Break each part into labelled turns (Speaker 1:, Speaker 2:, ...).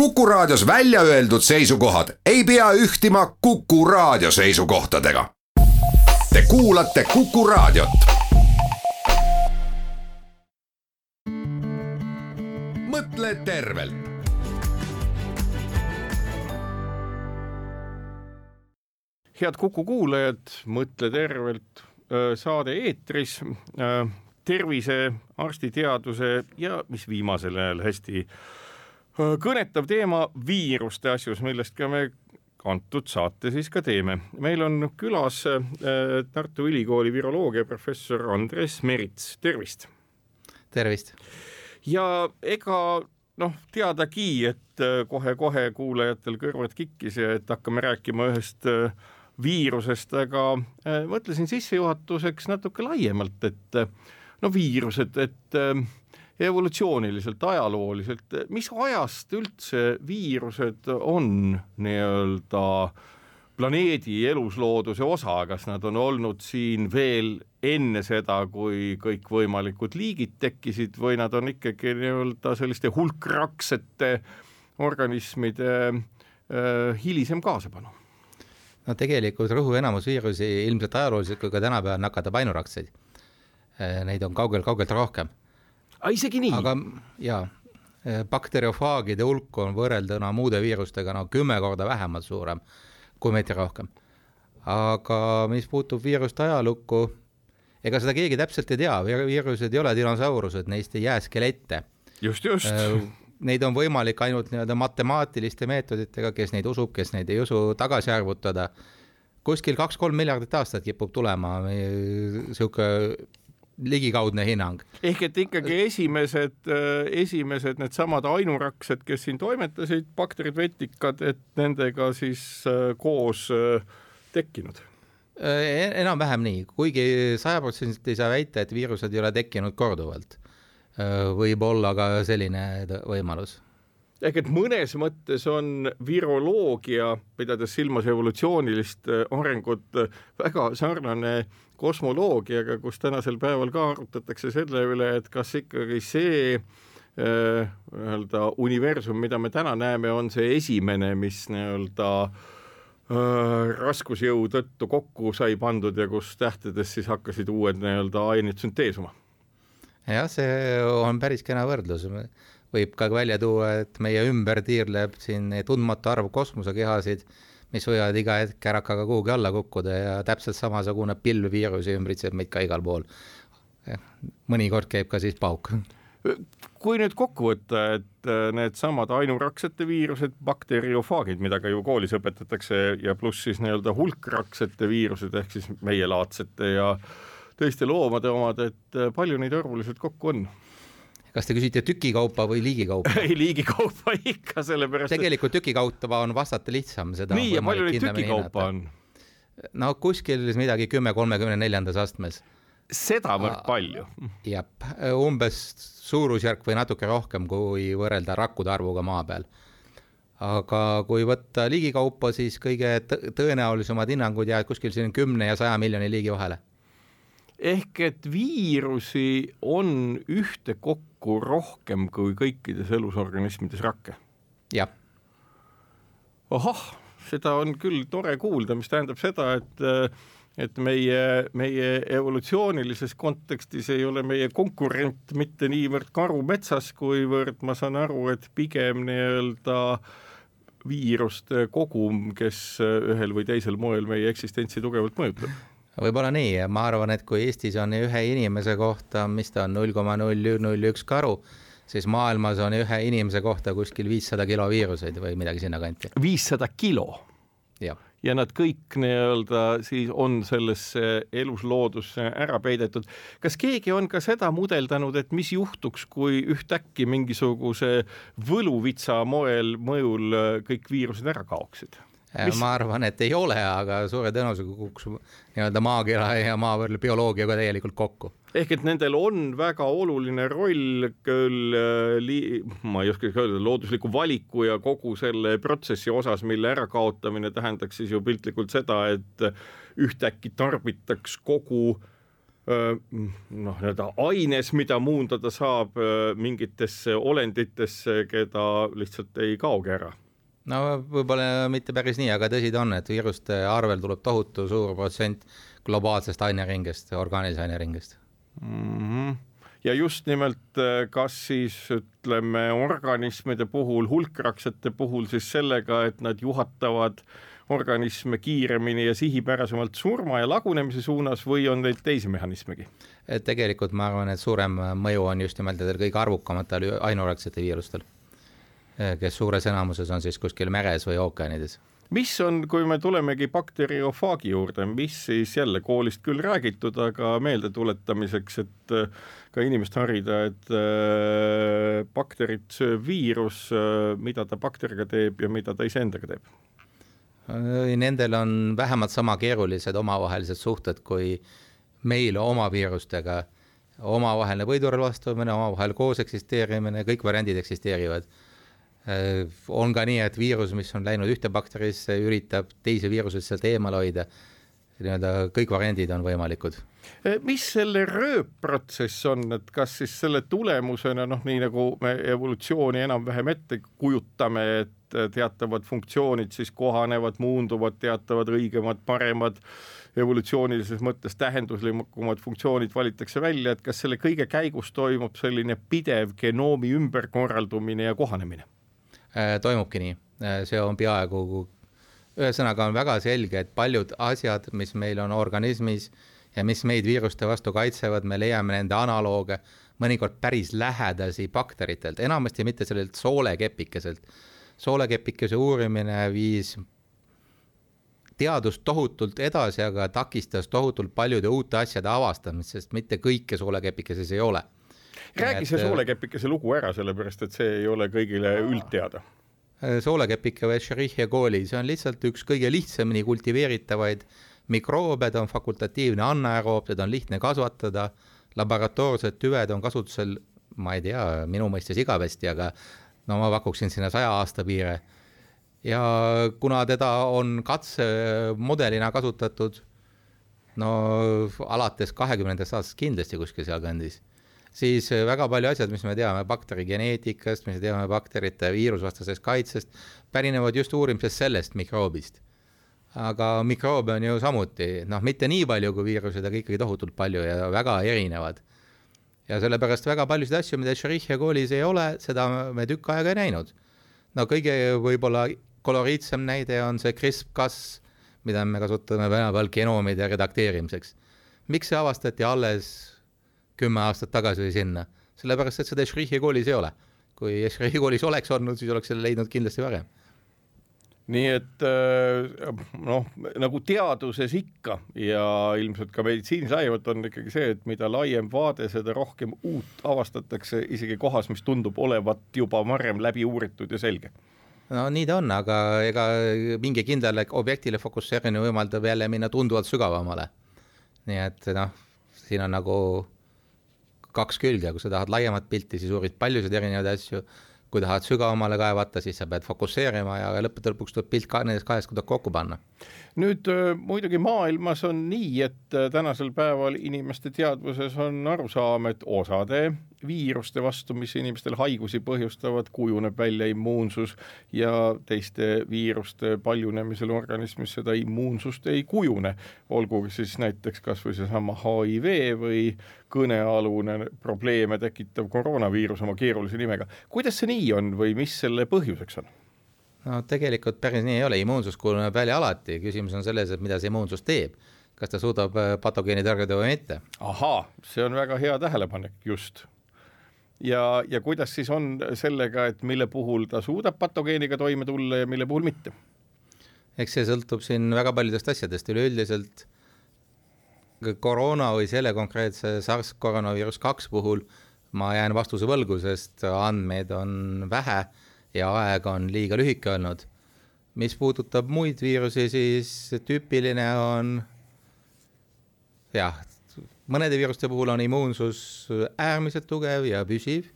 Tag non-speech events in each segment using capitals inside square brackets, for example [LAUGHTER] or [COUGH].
Speaker 1: Kuku Raadios välja öeldud seisukohad ei pea ühtima Kuku Raadio seisukohtadega. Te kuulate Kuku Raadiot. mõtle tervelt.
Speaker 2: head Kuku kuulajad, Mõtle tervelt saade eetris tervise, arstiteaduse ja mis viimasel ajal hästi kõnetav teema viiruste asjus, millest ka me antud saate siis ka teeme. meil on külas Tartu Ülikooli viroloogia professor Andres Merits, tervist.
Speaker 3: tervist.
Speaker 2: ja ega noh, teadagi, et kohe-kohe kuulajatel kõrvad kikkis ja et hakkame rääkima ühest viirusest, aga mõtlesin sissejuhatuseks natuke laiemalt, et no viirused, et evolutsiooniliselt, ajalooliselt, mis ajast üldse viirused on nii-öelda planeedi eluslooduse osa, kas nad on olnud siin veel enne seda, kui kõikvõimalikud liigid tekkisid või nad on ikkagi nii-öelda selliste hulkraksete organismide äh, hilisem kaasapanu?
Speaker 3: no tegelikult rõhu enamus viirusi ilmselt ajalooliselt kui ka tänapäeval nakatab ainurakseid. Neid on kaugelt-kaugelt rohkem
Speaker 2: isegi nii?
Speaker 3: aga jaa, bakteriofaagide hulk on võrrelduna muude viirustega no kümme korda vähemalt suurem, kui mitte rohkem. aga mis puutub viiruste ajalukku, ega seda keegi täpselt ei tea, viirused ei ole dinosaurused, neist ei jää skelette.
Speaker 2: just, just.
Speaker 3: Neid on võimalik ainult nii-öelda matemaatiliste meetoditega, kes neid usub, kes neid ei usu, tagasi arvutada. kuskil kaks-kolm miljardit aastat kipub tulema niisugune ligikaudne hinnang.
Speaker 2: ehk et ikkagi esimesed, esimesed needsamad ainuraksed, kes siin toimetasid, bakterid, vetikad, et nendega siis koos tekkinud?
Speaker 3: enam-vähem nii, kuigi sajaprotsendiliselt ei saa väita, et viirused ei ole tekkinud korduvalt. võib olla ka selline võimalus
Speaker 2: ehk et mõnes mõttes on viroloogia, pidades silmas evolutsioonilist arengut, väga sarnane kosmoloogiaga, kus tänasel päeval ka arutatakse selle üle, et kas ikkagi see nii-öelda äh, universum, mida me täna näeme, on see esimene, mis nii-öelda äh, raskusjõu tõttu kokku sai pandud ja kus tähtedes siis hakkasid uued nii-öelda ained sünteesuma.
Speaker 3: jah, see on päris kena võrdlus võib ka välja tuua, et meie ümber tiirleb siin tundmatu arv kosmosekehasid, mis võivad iga hetk ärakaga kuhugi alla kukkuda ja täpselt samasugune pilv viirusi ümbritseb meid ka igal pool. mõnikord käib ka siis pauk
Speaker 2: kui nüüd kokku võtta, et äh, needsamad ainuraksete viirused, bakteriofaagid, mida ka ju koolis õpetatakse ja pluss siis nii-öelda hulkraksete viirused ehk siis meielaadsete ja teiste loomade omad, et äh, palju neid arvuliselt kokku on?
Speaker 3: Kas te küsite tükikaupa või liigikaupa? [LAUGHS]
Speaker 2: ei, liigikaupa ikka, sellepärast
Speaker 3: tegelikult et... tükikaupa on vastata lihtsam, seda
Speaker 2: nii, ja palju neid tükikaupa on?
Speaker 3: no kuskil midagi kümme kolmekümne neljandas astmes.
Speaker 2: sedavõrd palju?
Speaker 3: jah, umbes suurusjärk või natuke rohkem, kui võrrelda rakkude arvuga maa peal. aga kui võtta liigikaupa, siis kõige tõenäolisemad hinnangud jäävad kuskil siin kümne ja saja miljoni liigi vahele
Speaker 2: ehk et viirusi on ühtekokku rohkem kui kõikides elusorganismides rakke.
Speaker 3: jah.
Speaker 2: ahah, seda on küll tore kuulda, mis tähendab seda, et et meie, meie evolutsioonilises kontekstis ei ole meie konkurent mitte niivõrd karu metsas, kuivõrd ma saan aru, et pigem nii-öelda viiruste kogum, kes ühel või teisel moel meie eksistentsi tugevalt mõjutab
Speaker 3: võib-olla nii, ma arvan, et kui Eestis on ühe inimese kohta, mis ta on, null koma null null üks karu, siis maailmas on ühe inimese kohta kuskil viissada kilo viiruseid või midagi sinnakanti.
Speaker 2: viissada kilo? ja nad kõik nii-öelda siis on sellesse elusloodusse ära peidetud. kas keegi on ka seda mudeldanud, et mis juhtuks, kui ühtäkki mingisuguse võluvitsa moel mõjul kõik viirused ära kaoksid?
Speaker 3: Mis... ma arvan, et ei ole, aga suure tõenäosusega kukuks nii-öelda maakera ja maavõrra bioloogiaga täielikult kokku.
Speaker 2: ehk et nendel on väga oluline roll küll li-, ma ei oskagi öelda, loodusliku valiku ja kogu selle protsessi osas, mille ärakaotamine tähendaks siis ju piltlikult seda, et ühtäkki tarbitaks kogu noh, nii-öelda aines, mida muundada saab mingitesse olenditesse, keda lihtsalt ei kaogi ära
Speaker 3: no võib-olla mitte päris nii, aga tõsi ta on, et viiruste arvel tuleb tohutu suur protsent globaalsest aineringest, orgaanilise aineringest
Speaker 2: mm. -hmm ja just nimelt, kas siis ütleme organismide puhul, hulkraksete puhul siis sellega, et nad juhatavad organisme kiiremini ja sihipärasemalt surma ja lagunemise suunas või on neid teisi mehhanismegi?
Speaker 3: tegelikult ma arvan, et suurem mõju on just nimelt nendel kõige arvukamatel ainuorgsete viirustel kes suures enamuses on siis kuskil meres või ookeanides
Speaker 2: mis on, kui me tulemegi bakteriofaagi juurde, mis siis jälle koolist küll räägitud, aga meeldetuletamiseks, et eh, ka inimest harida, et eh, bakterit sööb viirus, mida ta bakteriga teeb ja mida ta iseendaga teeb?
Speaker 3: Nendel on vähemalt sama keerulised omavahelised suhted kui meil oma viirustega. omavaheline võidurelvastumine, omavahel koos eksisteerimine, kõik variandid eksisteerivad Äh, on ka nii, et viirus, mis on läinud ühte bakterisse, üritab teisi viiruseid sealt eemal hoida. nii-öelda kõik variandid on võimalikud.
Speaker 2: Äh, mis selle rööpprotsess on, et kas siis selle tulemusena noh, nii nagu me evolutsiooni enam-vähem ette kujutame, et teatavad funktsioonid siis kohanevad, muunduvad, teatavad õigemad, paremad evolutsioonilises mõttes tähenduslikumad funktsioonid valitakse välja, et kas selle kõige käigus toimub selline pidev genoomi ümberkorraldumine ja kohanemine?
Speaker 3: Äh, toimubki nii, äh, see on peaaegu, ühesõnaga on väga selge, et paljud asjad, mis meil on organismis ja mis meid viiruste vastu kaitsevad, me leiame nende analooge mõnikord päris lähedasi bakteritelt, enamasti mitte sellelt soolekepikeselt. soolekepikese uurimine viis teadust tohutult edasi, aga takistas tohutult paljude uute asjade avastamist, sest mitte kõike soolekepikeses ei ole
Speaker 2: räägi see äh, soolekepikese lugu ära, sellepärast et see ei ole kõigile üldteada.
Speaker 3: Äh, soolekepike või Escherichia coli, see on lihtsalt üks kõige lihtsamini kultiveeritavaid mikroobe, ta on fakultatiivne anaeroob, teda on lihtne kasvatada, laboratoorsed tüved on kasutusel, ma ei tea, minu mõistes igavesti, aga no ma pakuksin sinna saja aasta piire. ja kuna teda on katsemudelina kasutatud no alates kahekümnendast aastast kindlasti kuskil sealkandis siis äh, väga palju asjad, mis me teame bakteri geneetikast, mis me teame bakterite viirusvastasest kaitsest, pärinevad just uurimisest sellest mikroobist. aga mikroobe on ju samuti, noh, mitte nii palju kui viirused, aga ikkagi tohutult palju ja väga erinevad. ja sellepärast väga paljusid asju, mida Escherichia koolis ei ole, seda me tükk aega ei näinud. no kõige võib-olla koloriitsem näide on see CRISPR-Cas, mida me kasutame tänapäeval genoomide redakteerimiseks. miks see avastati alles kümme aastat tagasi või sinna, sellepärast et seda Escherichi koolis ei ole. kui Escherichi koolis oleks olnud, siis oleks selle leidnud kindlasti varem
Speaker 2: nii et äh, noh, nagu teaduses ikka ja ilmselt ka meditsiinis laiemalt on ikkagi see, et mida laiem vaade, seda rohkem uut avastatakse isegi kohas, mis tundub olevat juba varem läbi uuritud ja selge.
Speaker 3: no nii ta on, aga ega mingi kindlale objektile fokusseerimine võimaldab jälle minna tunduvalt sügavamale. nii et noh, siin on nagu kaks külge, kui sa tahad laiemat pilti, siis uurid paljusid erinevaid asju, kui tahad sügavamale kaevata, siis sa pead fokusseerima ja lõppude lõpuks tuleb pilt ka nendest kahest kuidagi kokku panna.
Speaker 2: Nüüd muidugi maailmas on nii, et tänasel päeval inimeste teadvuses on arusaam, et osade viiruste vastu, mis inimestel haigusi põhjustavad, kujuneb välja immuunsus ja teiste viiruste paljunemisel organismis seda immuunsust ei kujune. olgu siis näiteks kas või seesama HIV või kõnealune probleeme tekitav koroonaviirus oma keerulise nimega. kuidas see nii on või mis selle põhjuseks on?
Speaker 3: no tegelikult päris nii ei ole, immuunsus kujuneb välja alati, küsimus on selles, et mida see immuunsus teeb. kas ta suudab äh, patogeeni tõrjuda või mitte.
Speaker 2: ahaa, see on väga hea tähelepanek, just. Ja, ja kuidas siis on sellega, et mille puhul ta suudab patogeeniga toime tulla ja mille puhul mitte?
Speaker 3: eks see sõltub siin väga paljudest asjadest, üleüldiselt koroona või selle konkreetse SARS koroonaviirus kaks puhul ma jään vastuse võlgu, sest andmeid on vähe ja aeg on liiga lühike olnud. mis puudutab muid viirusi, siis tüüpiline on jah, mõnede viiruste puhul on immuunsus äärmiselt tugev ja püsiv.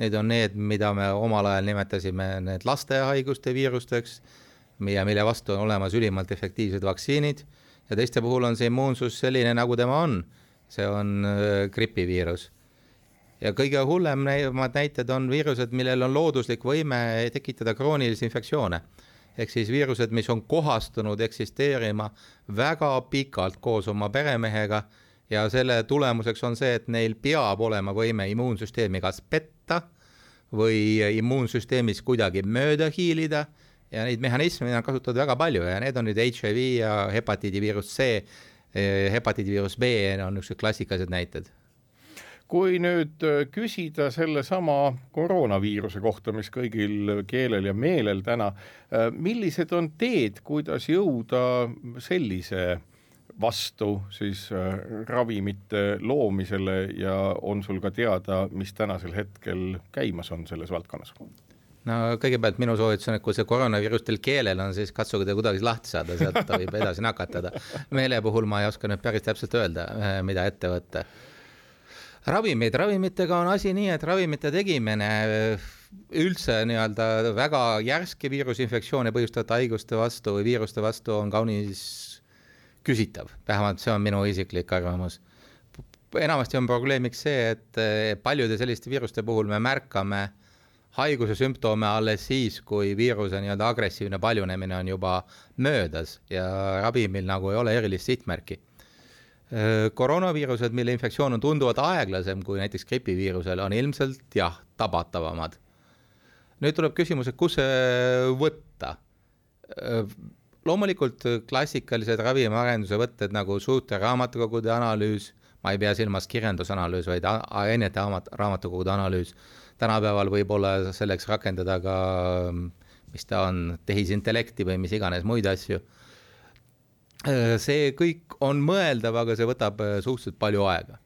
Speaker 3: Need on need, mida me omal ajal nimetasime need lastehaiguste viirusteks ja mille vastu on olemas ülimalt efektiivsed vaktsiinid ja teiste puhul on see immuunsus selline, nagu tema on. see on gripiviirus ja kõige hullemad näited on viirused, millel on looduslik võime tekitada kroonilisi infektsioone. ehk siis viirused, mis on kohastunud eksisteerima väga pikalt koos oma peremehega ja selle tulemuseks on see, et neil peab olema võime immuunsüsteemi kas petta või immuunsüsteemis kuidagi mööda hiilida. Ja neid mehhanisme on kasutatud väga palju ja need on nüüd HIV ja hepatiidiviirus C, hepatiidiviirus B on niisugused klassikalised näited.
Speaker 2: Kui nüüd äh, küsida sellesama koroonaviiruse kohta, mis kõigil keelel ja meelel täna, äh, millised on teed, kuidas jõuda sellise vastu siis äh, ravimite loomisele ja on sul ka teada, mis tänasel hetkel käimas on selles valdkonnas?
Speaker 3: no kõigepealt minu soovitus on, et kui see koroonaviirus teil keelel on, siis katsuge ta kuidagi lahti saada, sealt ta võib edasi nakatada. meele puhul ma ei oska nüüd päris täpselt öelda, mida ette võtta ravimeid, ravimitega on asi nii, et ravimite tegimine üldse nii-öelda väga järske viirusinfektsioone põhjustavate haiguste vastu või viiruste vastu on kaunis küsitav, vähemalt see on minu isiklik arvamus. enamasti on probleemiks see, et paljude selliste viiruste puhul me märkame haiguse sümptome alles siis, kui viiruse nii-öelda agressiivne paljunemine on juba möödas ja ravimil nagu ei ole erilist sihtmärki Äh, koroonaviirused, mille infektsioon on tunduvalt aeglasem kui näiteks gripiviirusel, on ilmselt jah, tabatavamad. nüüd tuleb küsimus, et kus see võtta. Äh, loomulikult klassikalised ravimiarenduse võtted nagu suurte raamatukogude analüüs, ma ei pea silmas kirjandusanalüüs, vaid ainete raamatukogude analüüs. tänapäeval võib olla selleks rakendada ka, mis ta on, tehisintellekti või mis iganes muid asju Äh, see kõik on mõeldav, aga see võtab äh, suhteliselt palju aega.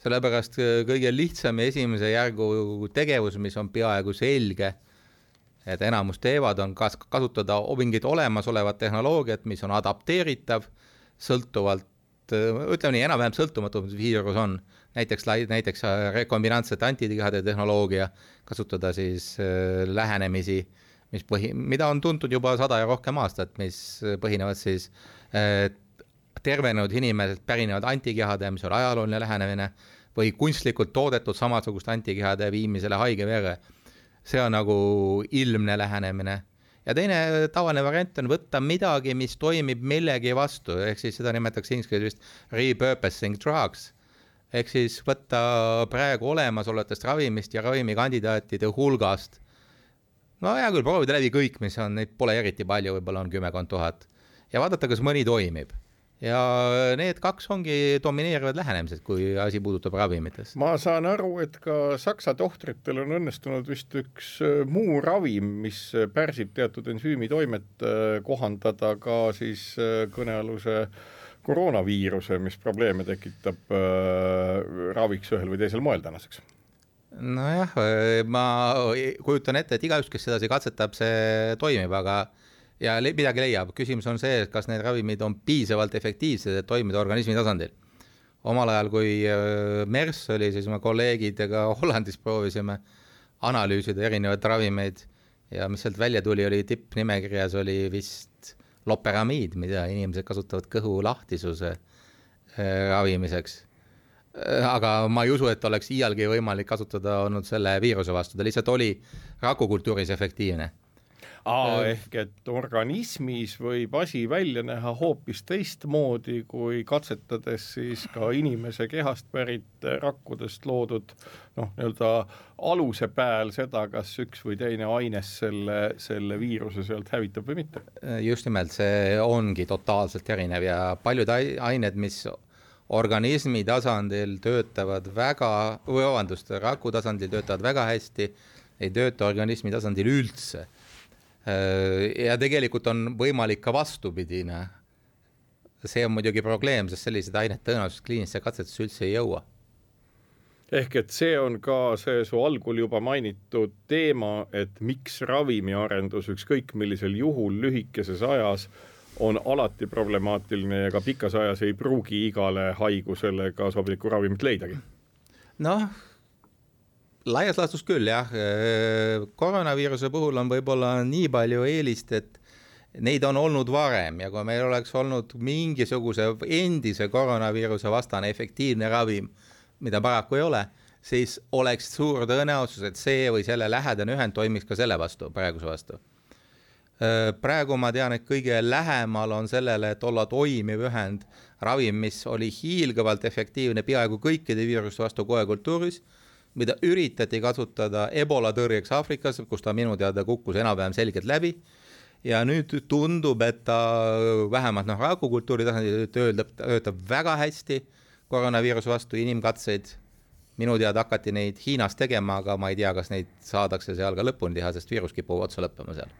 Speaker 3: sellepärast äh, kõige lihtsam ja esimese järgu tegevus, mis on peaaegu selge, et enamus teevad, on kas kasutada mingit olemasolevat tehnoloogiat, mis on adapteeritav, sõltuvalt, ütleme nii, enam-vähem sõltumatu, mis viirus on, näiteks, näiteks rekombinantsete antikehade tehnoloogia, kasutada siis lähenemisi, mis põhi, mida on tuntud juba sada ja rohkem aastat, mis põhinevad siis äh, tervenenud inimesed pärinevad antikehade, mis on ajalooline lähenemine, või kunstlikult toodetud samasuguste antikehade viimisele haige vere. See on nagu ilmne lähenemine. ja teine tavaline variant on võtta midagi, mis toimib millegi vastu, ehk siis seda nimetatakse inglise keeles vist repurposing drugs. ehk siis võtta praegu olemasolevatest ravimist ja ravimikandidaatide hulgast no hea küll, proovida läbi kõik, mis on, neid pole eriti palju, võib-olla on kümmekond tuhat ja vaadata, kas mõni toimib ja need kaks ongi domineerivad lähenemised, kui asi puudutab ravimitest.
Speaker 2: ma saan aru, et ka Saksa tohtritel on õnnestunud vist üks äh, muu ravim, mis pärsib teatud ensüümitoimet, äh, kohandada ka siis äh, kõnealuse koroonaviiruse, mis probleeme tekitab raviks ühel või teisel moel tänaseks
Speaker 3: nojah, ma kujutan ette, et igaüks, kes sedasi katsetab, see toimib, aga ja le midagi leiab, küsimus on see, kas need ravimid on piisavalt efektiivsed, et toimida organismi tasandil. omal ajal, kui äh, MERS oli, siis me kolleegidega Hollandis proovisime analüüsida erinevaid ravimeid ja mis sealt välja tuli, oli tippnimekirjas oli vist loperamiid, mida inimesed kasutavad kõhu lahtisuse äh, ravimiseks. Äh, aga ma ei usu, et oleks iialgi võimalik kasutada olnud selle viiruse vastu, ta lihtsalt oli rakukultuuris efektiivne
Speaker 2: Aa, ehk et organismis võib asi välja näha hoopis teistmoodi, kui katsetades siis ka inimese kehast pärit rakkudest loodud noh, nii-öelda aluse pääl seda, kas üks või teine aines selle, selle viiruse sealt hävitab või mitte.
Speaker 3: just nimelt, see ongi totaalselt erinev ja paljud ained, mis organismi tasandil töötavad väga, või vabandust, raku tasandil töötavad väga hästi, ei tööta organismi tasandil üldse Äh, ja tegelikult on võimalik ka vastupidine. see on muidugi probleem, sest sellised ained tõenäoliselt kliinilisse katsetesse üldse ei jõua.
Speaker 2: ehk et see on ka see su algul juba mainitud teema, et miks ravimiarendus ükskõik millisel juhul lühikeses ajas on alati problemaatiline ja ka pikas ajas ei pruugi igale haigusele ka soblikku ravimit leidagi.
Speaker 3: noh laias laastus küll jah, koroonaviiruse puhul on võib-olla nii palju eelist, et neid on olnud varem ja kui meil oleks olnud mingisuguse endise koroonaviiruse vastane efektiivne ravim, mida paraku ei ole, siis oleks suur tõenäosus, et see või selle lähedane ühend toimiks ka selle vastu, praeguse vastu. praegu ma tean, et kõige lähemal on sellele, et olla toimiv ühend ravim, mis oli hiilgavalt efektiivne peaaegu kõikide viiruste vastu koekultuuris, mida üritati kasutada ebola tõrjeks Aafrikas, kus ta minu teada kukkus enam-vähem selgelt läbi ja nüüd tundub, et ta vähemalt noh, rakukultuuri tasandil töötab, töötab väga hästi koroonaviiruse vastu, inimkatseid minu teada hakati neid Hiinas tegema, aga ma ei tea, kas neid saadakse seal ka lõpuni teha, sest viirus kipub otsa lõppema seal.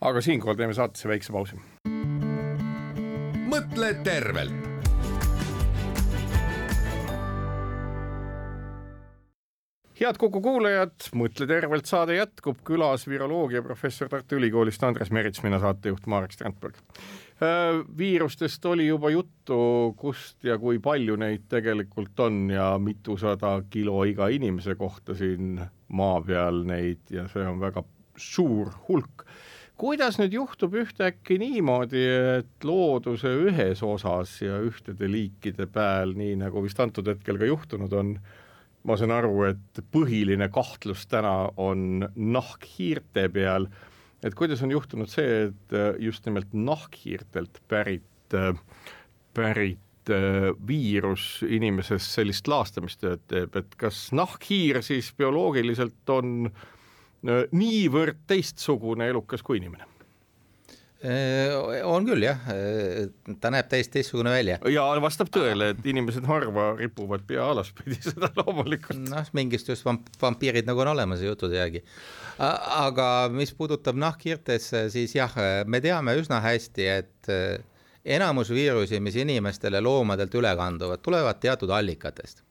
Speaker 2: aga siinkohal teeme saatesse väikse pausi.
Speaker 1: mõtle tervelt
Speaker 2: head Kuku kuulajad, Mõtle tervelt saade jätkub, külas viroloogiaprofessor Tartu Ülikoolist Andres Merits, mina saatejuht Marek Strandberg. Äh, viirustest oli juba juttu, kust ja kui palju neid tegelikult on ja mitusada kilo iga inimese kohta siin maa peal neid ja see on väga suur hulk kuidas nüüd juhtub ühtäkki niimoodi, et looduse ühes osas ja ühtede liikide pääl, nii nagu vist antud hetkel ka juhtunud on, ma saan aru, et põhiline kahtlus täna on nahkhiirte peal, et kuidas on juhtunud see, et äh, just nimelt nahkhiirtelt pärit, äh, pärit äh, viirus inimeses sellist laastamistööd teeb, et kas nahkhiir siis bioloogiliselt on niivõrd teistsugune elukas kui inimene?
Speaker 3: Äh, on küll jah, äh, ta näeb täiesti teistsugune välja.
Speaker 2: ja vastab tõele, et inimesed harva ripuvad pea alaspidi, [LAUGHS] seda loomulikult.
Speaker 3: noh, mingist just vamp-, vampiirid nagu on olemas jutude järgi. aga mis puudutab nahkhiirtesse, siis jah, me teame üsna hästi, et äh, enamus viirusi, mis inimestele loomadelt üle kanduvad, tulevad teatud allikatest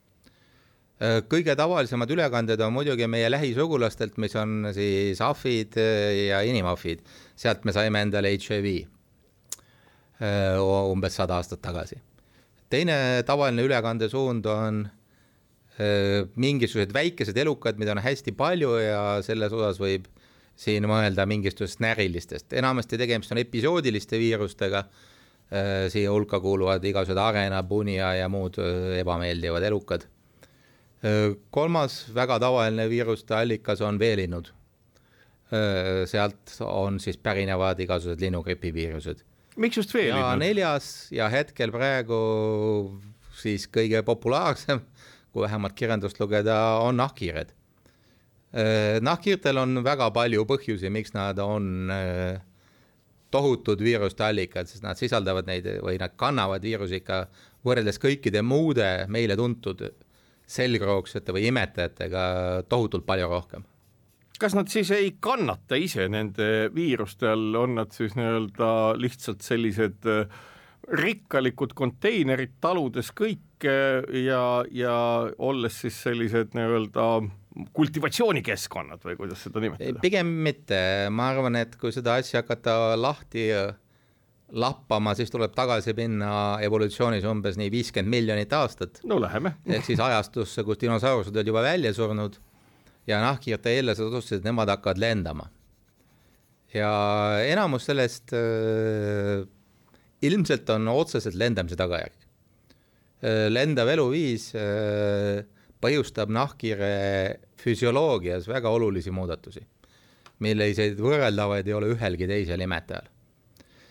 Speaker 3: kõige tavalisemad ülekanded on muidugi meie lähisugulastelt, mis on siis ahvid äh, ja inimahvid, sealt me saime endale HIV äh, umbes sada aastat tagasi. teine tavaline ülekandesuund on mingisugused väikesed elukad, mida on hästi palju ja selles osas võib siin mõelda mingisugustest närilistest, enamasti tegemist on episoodiliste viirustega, siia hulka kuuluvad igasugused arena, punia ja muud ebameeldivad elukad kolmas väga tavaline viiruste allikas on veelinnud. sealt on siis pärinevad igasugused linnugripiviirused.
Speaker 2: miks just veelinnud?
Speaker 3: ja neljas ja hetkel praegu siis kõige populaarsem, kui vähemalt kirjandust lugeda, on nahkhiired. nahkhiirtel on väga palju põhjusi, miks nad on tohutud viiruste allikad, sest nad sisaldavad neid või nad kannavad viirusi ikka võrreldes kõikide muude meile tuntud selgroogsete või imetajatega tohutult palju rohkem.
Speaker 2: kas nad siis ei kannata ise nende viiruste all, on nad siis nii-öelda lihtsalt sellised äh, rikkalikud konteinerid taludes kõike ja, ja olles siis sellised nii-öelda kultivatsioonikeskkonnad või kuidas seda nimetada?
Speaker 3: pigem mitte, ma arvan, et kui seda asja hakata lahti lappama, siis tuleb tagasi minna evolutsioonis umbes nii viiskümmend miljonit aastat.
Speaker 2: no läheme.
Speaker 3: ehk siis ajastusse, kus dinosaurused olid juba välja surnud ja nahkhiirte eellased otsustasid, et nemad hakkavad lendama. ja enamus sellest äh, ilmselt on otseselt lendamise tagajärg äh,. lendav eluviis äh, põhjustab nahkhiire füsioloogias väga olulisi muudatusi, milliseid võrreldavaid ei ole ühelgi teisel imetajal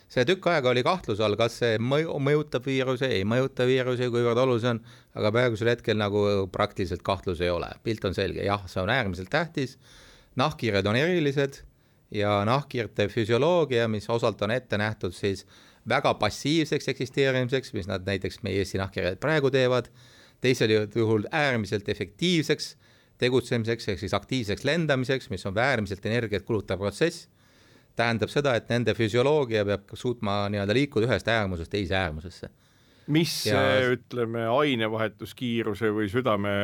Speaker 3: see tükk aega oli kahtluse all, kas see mõju, mõjutab viiruse, ei mõjuta viiruse, kuivõrd oluline on, aga praegusel hetkel nagu praktiliselt kahtlus ei ole, pilt on selge, jah, see on äärmiselt tähtis, nahkhiired on erilised ja nahkhiirte füsioloogia, mis osalt on ette nähtud siis väga passiivseks eksisteerimiseks, mis nad näiteks meie Eesti nahkhiired praegu teevad, teisel juhul äärmiselt efektiivseks tegutsemiseks ehk siis aktiivseks lendamiseks, mis on äärmiselt energiat kulutav protsess tähendab seda, et nende füsioloogia peab suutma nii-öelda liikuda ühest äärmusest teise äärmusesse.
Speaker 2: mis ja... ütleme, ainevahetuskiiruse või südame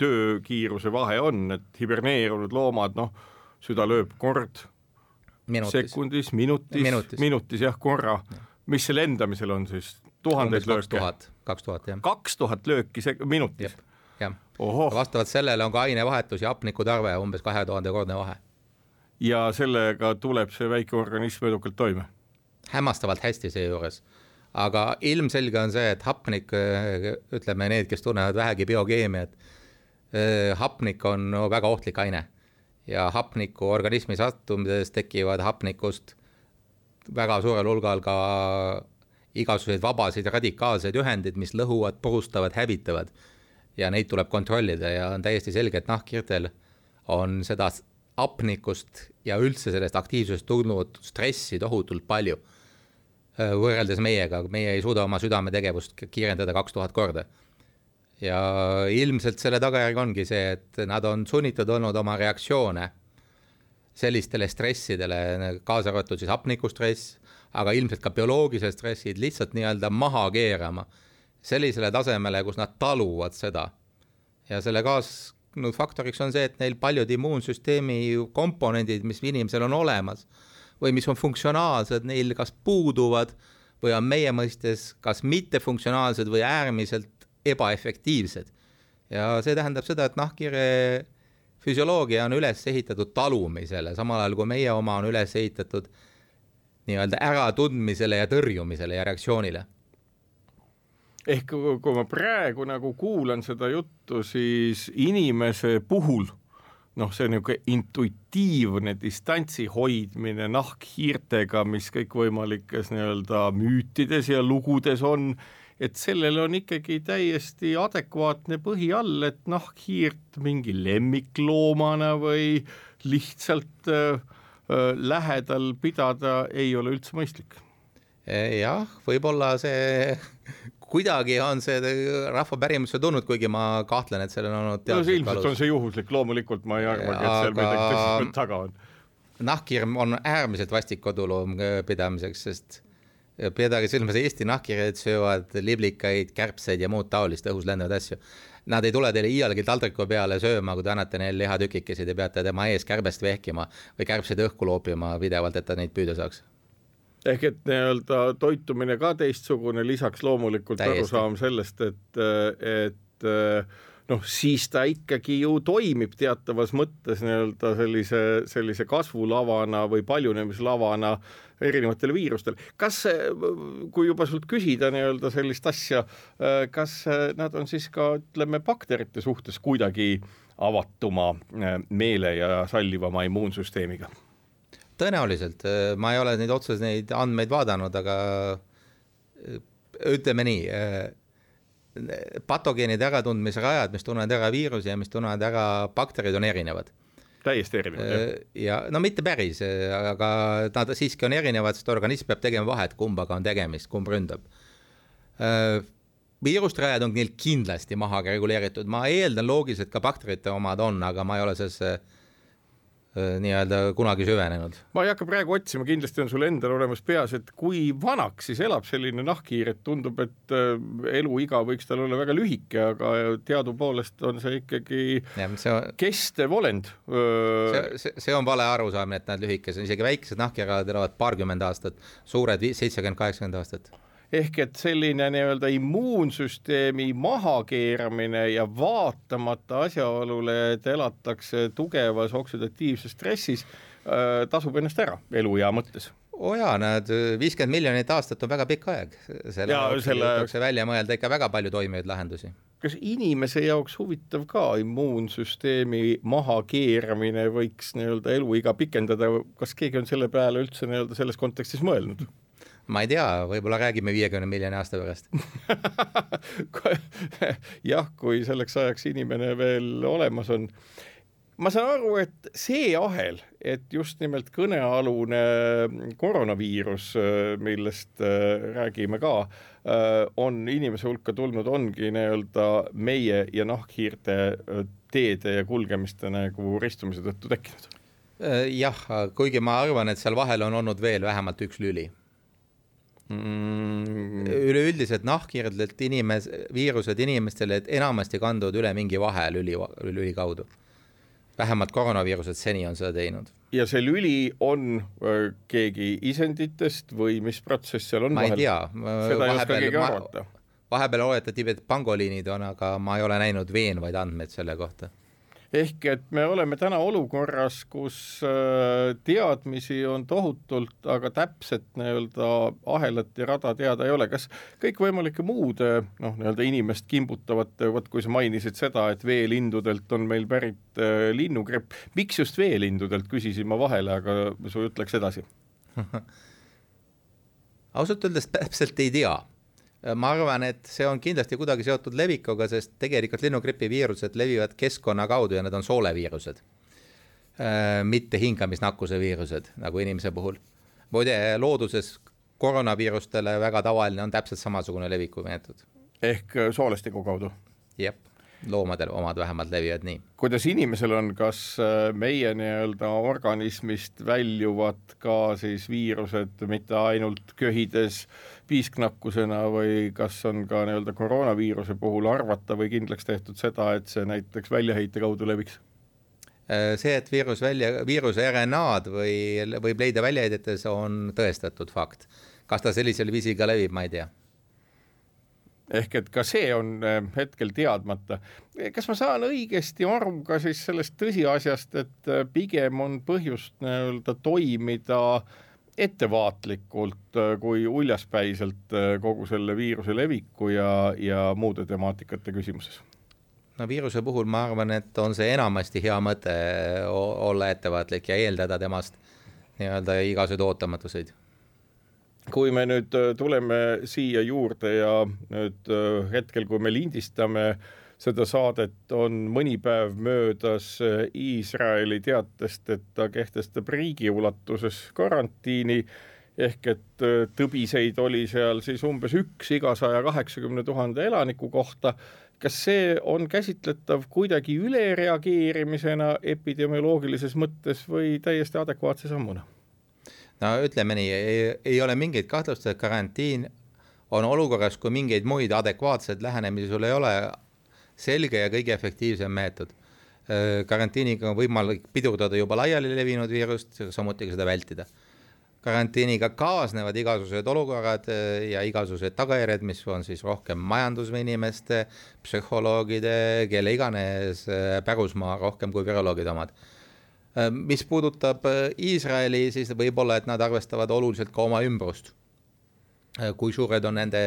Speaker 2: töökiiruse vahe on, et hiberneerunud loomad, noh, süda lööb kord minutis. sekundis, minutis, minutis., minutis jah, korra ja.. mis see lendamisel on siis? tuhandeid lööke?
Speaker 3: kaks tuhat, jah.
Speaker 2: kaks tuhat lööki sek-, minutis?
Speaker 3: jah, vastavalt sellele on ka ainevahetus ja hapnikutarve umbes kahe tuhande kordne vahe
Speaker 2: ja sellega tuleb see väike organism edukalt toime
Speaker 3: hämmastavalt hästi seejuures. aga ilmselge on see, et hapnik, ütleme need, kes tunnevad vähegi biokeemiat, hapnik on väga ohtlik aine ja hapniku organismi sattumises tekivad hapnikust väga suurel hulgal ka igasuguseid vabasid radikaalseid ühendeid, mis lõhuvad, purustavad, hävitavad. ja neid tuleb kontrollida ja on täiesti selge, et nahkhiirtel on seda hapnikust ja üldse sellest aktiivsusest tulnud stressi tohutult palju. võrreldes meiega, meie ei suuda oma südametegevust kiirendada kaks tuhat korda. ja ilmselt selle tagajärg ongi see, et nad on sunnitud olnud oma reaktsioone sellistele stressidele, kaasa arvatud siis hapnikustress, aga ilmselt ka bioloogilised stressid lihtsalt nii-öelda maha keerama sellisele tasemele, kus nad taluvad seda. ja selle kaasnud faktoriks on see, et neil paljud immuunsüsteemi komponendid, mis inimesel on olemas või mis on funktsionaalsed, neil kas puuduvad või on meie mõistes kas mittefunktsionaalsed või äärmiselt ebaefektiivsed. ja see tähendab seda, et nahkhiire füsioloogia on üles ehitatud talumisele, samal ajal kui meie oma on üles ehitatud nii-öelda äratundmisele ja tõrjumisele ja reaktsioonile.
Speaker 2: Ehk kui ma praegu nagu kuulan seda juttu, siis inimese puhul noh, see niisugune intuitiivne distantsi hoidmine nahkhiirtega, mis kõikvõimalikes nii-öelda müütides ja lugudes on et sellel on ikkagi täiesti adekvaatne põhi all, et nahkhiirt mingi lemmikloomana või lihtsalt äh, äh, lähedal pidada ei ole üldse mõistlik.
Speaker 3: Jah, võib-olla see kuidagi on see rahva pärimusse tulnud, kuigi ma kahtlen, et sellel on olnud
Speaker 2: no see ilmselt on see juhuslik, loomulikult ma ei arvagi, et seal midagi tõsist taga on.
Speaker 3: nahkhirm on äärmiselt vastik koduloom pidamiseks, sest pidage silmas, Eesti nahkhiired söövad liblikaid, kärbseid ja muud taolist õhus lendavaid asju. Nad ei tule teile iialgi taldriku peale sööma, kui te annate neile lihatükikesi, te peate tema ees kärbest vehkima või kärbseid õhku loopima pidevalt, et ta neid püüda saaks
Speaker 2: ehk et nii-öelda toitumine ka teistsugune, lisaks loomulikult arusaam sellest, et, et noh, siis ta ikkagi ju toimib teatavas mõttes nii-öelda sellise, sellise kasvulavana või paljunemislavana erinevatele viirustele. kas, kui juba sult küsida nii-öelda sellist asja, kas nad on siis ka ütleme bakterite suhtes kuidagi avatuma meele ja sallivama immuunsüsteemiga?
Speaker 3: Tõenäoliselt, ma ei ole neid otseselt neid andmeid vaadanud, aga ütleme nii, patogeenide äratundmise rajad, mis tunnevad ära viirusi ja mis tunnevad ära bakterid, on erinevad
Speaker 2: täiesti erinevad, jah?
Speaker 3: Äh, ja no mitte päris, äh, aga nad siiski on erinevad, sest organism peab tegema vahet, kumbaga on tegemist, kumb ründab. Äh, viirustrajad on neil kindlasti maha reguleeritud, ma eeldan loogiliselt ka bakterite omad on, aga ma ei ole sellesse Äh, nii-öelda kunagi süvenenud.
Speaker 2: ma ei hakka praegu otsima, kindlasti on sul endal olemas peas, et kui vanaks siis elab selline nahkhiir, et tundub, et äh, eluiga võiks tal olla väga lühike, aga teadupoolest on see ikkagi ja, see on... kestev olend.
Speaker 3: see, see on vale arusaamine, et nad lühikesed, isegi väikesed nahkhiirad elavad paarkümmend aastat, suured seitsekümmend, kaheksakümmend aastat
Speaker 2: ehk et selline nii-öelda immuunsüsteemi mahakeeramine ja vaatamata asjaolule, et elatakse tugevas oksidatiivses stressis äh,, tasub ennast ära eluea mõttes
Speaker 3: oo oh jaa, näed, viiskümmend miljonit aastat on väga pikk aeg. selle jaoks selle... jõutakse välja mõelda ikka väga palju toimivaid lahendusi.
Speaker 2: kas inimese jaoks huvitav ka immuunsüsteemi mahakeeramine võiks nii-öelda eluiga pikendada, kas keegi on selle peale üldse nii-öelda selles kontekstis mõelnud?
Speaker 3: Ma ei tea, võib-olla räägime viiekümne miljoni aasta pärast. [LAUGHS] [LAUGHS]
Speaker 2: Jah, kui selleks ajaks inimene veel olemas on. ma saan aru, et see ahel, et just nimelt kõnealune koroonaviirus, millest äh, räägime ka, äh, on inimese hulka tulnud, ongi nii-öelda meie ja nahkhiirte äh, teede ja kulgemiste nagu ristumise tõttu tekkinud.
Speaker 3: Jah, kuigi ma arvan, et seal vahel on olnud veel vähemalt üks lüli mm.. üleüldiselt nahkhiirdelt inimes-, viirused inimestele enamasti kanduvad üle mingi vahelüli, lüli kaudu. vähemalt koroonaviirused seni on seda teinud.
Speaker 2: ja see lüli on äh, keegi isenditest või mis protsess seal on
Speaker 3: ma
Speaker 2: vahel?
Speaker 3: ei tea. seda ei oska keegi arvata. vahepeal oletati, et pangoliinid on, aga ma ei ole näinud veenvaid andmeid selle kohta
Speaker 2: ehk et me oleme täna olukorras, kus äh, teadmisi on tohutult, aga täpset nii-öelda ahelat ja rada teada ei ole. kas kõikvõimalike muude noh, nii-öelda inimest kimbutavate, vot kui sa mainisid seda, et veelindudelt on meil pärit äh, linnugripp, miks just veelindudelt, küsisin ma vahele, aga su jutt läks edasi [LAUGHS]
Speaker 3: ausalt öeldes täpselt ei tea ma arvan, et see on kindlasti kuidagi seotud levikuga, sest tegelikult linnugripi viirused levivad keskkonna kaudu ja need on sooleviirused. Äh, mitte hingamisnakkuse viirused nagu inimese puhul. muide, looduses koroonaviirustele väga tavaline on täpselt samasugune levikumeetod.
Speaker 2: ehk soolestiku kaudu?
Speaker 3: jah loomadel omad vähemalt levivad nii.
Speaker 2: kuidas inimesel on, kas äh, meie nii-öelda organismist väljuvad ka siis viirused mitte ainult köhides piisknakkusena või kas on ka nii-öelda koroonaviiruse puhul arvata või kindlaks tehtud seda, et see näiteks väljaheite kaudu leviks?
Speaker 3: Äh, see, et viirus välja, viiruse RNA-d või võib leida väljaheidetes, on tõestatud fakt. kas ta sellisel viisil ka levib, ma ei tea
Speaker 2: ehk et ka see on äh, hetkel teadmata. kas ma saan õigesti aru ka siis sellest tõsiasjast, et äh, pigem on põhjust nii-öelda toimida ettevaatlikult äh, kui uljaspäiselt kogu selle viiruse leviku ja, ja muude temaatikate küsimuses?
Speaker 3: no viiruse puhul ma arvan, et on see enamasti hea mõte olla ettevaatlik ja eeldada temast nii-öelda igasuguseid ootamatuseid
Speaker 2: kui me nüüd äh, tuleme siia juurde ja nüüd äh, hetkel, kui me lindistame seda saadet, on mõni päev möödas äh, Iisraeli teatest, et ta kehtestab riigi ulatuses karantiini ehk et tõbiseid oli seal siis umbes üks iga saja kaheksakümne tuhande elaniku kohta. kas see on käsitletav kuidagi ülereageerimisena epidemioloogilises mõttes või täiesti adekvaatse sammuna?
Speaker 3: no ütleme nii, ei ole mingit kahtlust, et karantiin on olukorras, kui mingeid muid adekvaatseid lähenemisi sul ei ole, selge ja kõige efektiivsem meetod. karantiiniga on võimalik pidurdada juba laiali levinud viirust, samuti ka seda vältida. karantiiniga kaasnevad igasugused olukorrad ja igasugused tagajärjed, mis on siis rohkem majandusinimeste, psühholoogide, kelle iganes pärusmaa rohkem kui viroloogide omad Äh, mis puudutab äh, Iisraeli, siis võib-olla, et nad arvestavad oluliselt ka oma ümbrust. Äh, kui suured on nende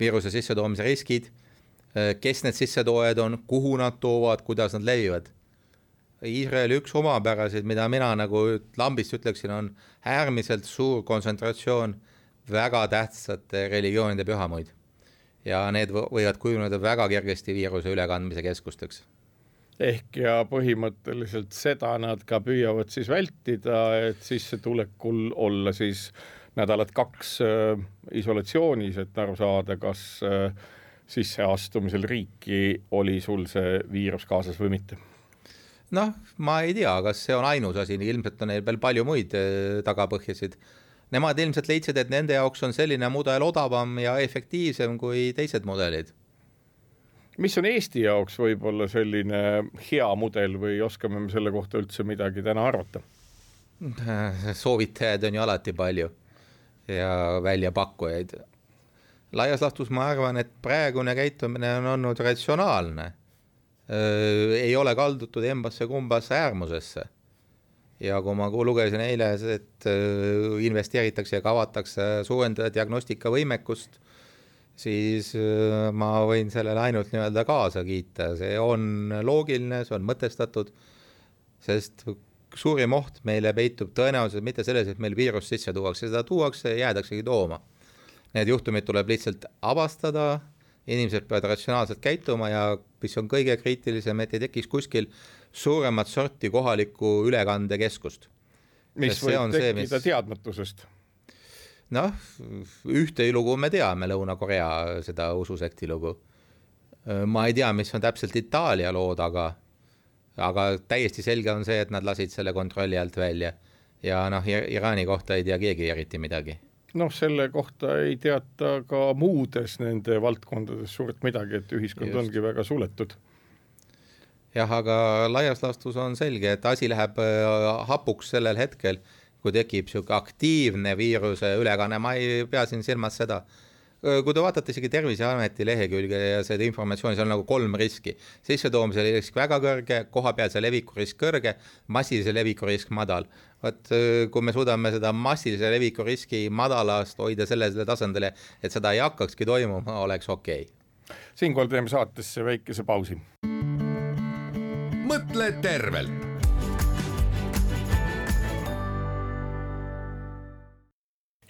Speaker 3: viiruse sissetoomise riskid, kes need sissetoojad on, kuhu nad toovad, kuidas nad levivad. Iisraeli üks omapäraseid, mida mina nagu lambist ütleksin, on äärmiselt suur kontsentratsioon väga tähtsate religioonide pühamuid. ja need võivad kujuneda väga kergesti viiruse ülekandmise keskusteks
Speaker 2: ehk ja põhimõtteliselt seda nad ka püüavad siis vältida, et sissetulekul olla siis nädalat kaks äh, isolatsioonis, et aru saada, kas äh, sisseastumisel riiki oli sul see viirus kaasas või mitte
Speaker 3: noh, ma ei tea, kas see on ainus asi, ilmselt on neil veel palju muid äh, tagapõhjasid. Nemad ilmselt leidsid, et nende jaoks on selline mudel odavam ja efektiivsem kui teised mudelid
Speaker 2: mis on Eesti jaoks võib-olla selline hea mudel või oskame me selle kohta üldse midagi täna arvata? [LAUGHS]
Speaker 3: soovitajaid on ju alati palju ja väljapakkujaid. Laias laastus ma arvan, et praegune käitumine on olnud ratsionaalne. ei ole kaldutud embasse-kumbasse äärmusesse. ja kui ma lugesin eile, et investeeritakse ja kavatakse suurendada diagnostikavõimekust siis ma võin sellele ainult nii-öelda kaasa kiita, see on loogiline, see on mõtestatud, sest suurim oht meile peitub tõenäoliselt mitte selles, et meil viirus sisse tuuakse, seda tuuakse jäädaksegi tooma. Need juhtumid tuleb lihtsalt avastada, inimesed peavad ratsionaalselt käituma ja mis on kõige kriitilisem, et ei tekiks kuskil suuremat sorti kohalikku ülekandekeskust.
Speaker 2: mis võib tekkida mis... teadmatusest
Speaker 3: noh, ühte lugu me teame, Lõuna-Korea seda ususekti lugu. ma ei tea, mis on täpselt Itaalia lood, aga, aga täiesti selge on see, et nad lasid selle kontrolli alt välja. ja noh, Iraani kohta ei tea keegi eriti midagi
Speaker 2: noh, selle kohta ei teata ka muudes nende valdkondades suurt midagi, et ühiskond Just. ongi väga suletud.
Speaker 3: jah, aga laias laastus on selge, et asi läheb äh, hapuks sellel hetkel kui tekib niisugune aktiivne viiruse ülekanne, ma ei pea siin silmas seda, kui te vaatate isegi Terviseameti lehekülge ja seda informatsiooni, seal on nagu kolm riski. sissetoomise risk väga kõrge, kohapealse leviku risk kõrge, massilise leviku risk madal. vot kui me suudame seda massilise leviku riski madalast hoida sellele tasandile, et seda ei hakkakski toimuma, oleks okei okay.
Speaker 2: siinkohal teeme saatesse väikese pausi.
Speaker 1: mõtle tervelt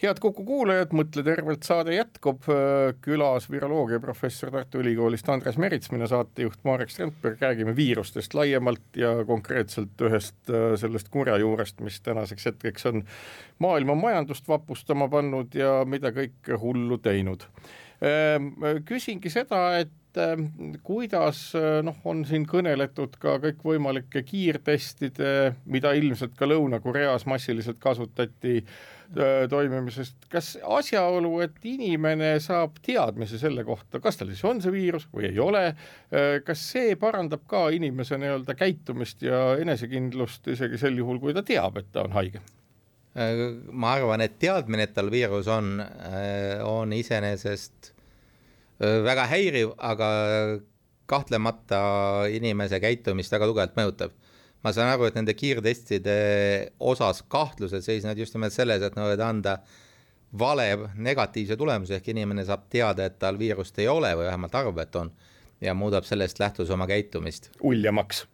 Speaker 2: head Kuku kuulajad, Mõtle tervelt saade jätkub, külas viroloogiaprofessor Tartu Ülikoolist Andres Merits, mina saatejuht Marek Strandberg, räägime viirustest laiemalt ja konkreetselt ühest äh, sellest kurjajuurest, mis tänaseks hetkeks on maailma majandust vapustama pannud ja mida kõike hullu teinud. Ähm, küsingi seda, et kuidas äh, noh, on siin kõneletud ka kõikvõimalike kiirtestide, mida ilmselt ka Lõuna-Koreas massiliselt kasutati Äh, toimimisest, kas asjaolu, et inimene saab teadmise selle kohta, kas tal siis on see viirus või ei ole, äh, kas see parandab ka inimese nii-öelda käitumist ja enesekindlust isegi sel juhul, kui ta teab, et ta on haige?
Speaker 3: Äh, ma arvan, et teadmine, et tal viirus on, on iseenesest väga häiriv, aga kahtlemata inimese käitumist väga tugevalt mõjutab ma saan aru, et nende kiirtestide osas kahtlused seisnevad just nimelt selles, et nad võivad anda vale negatiivse tulemuse, ehk inimene saab teada, et tal viirust ei ole või vähemalt arvab, et on ja muudab sellest lähtudes oma käitumist.
Speaker 2: uljemaks.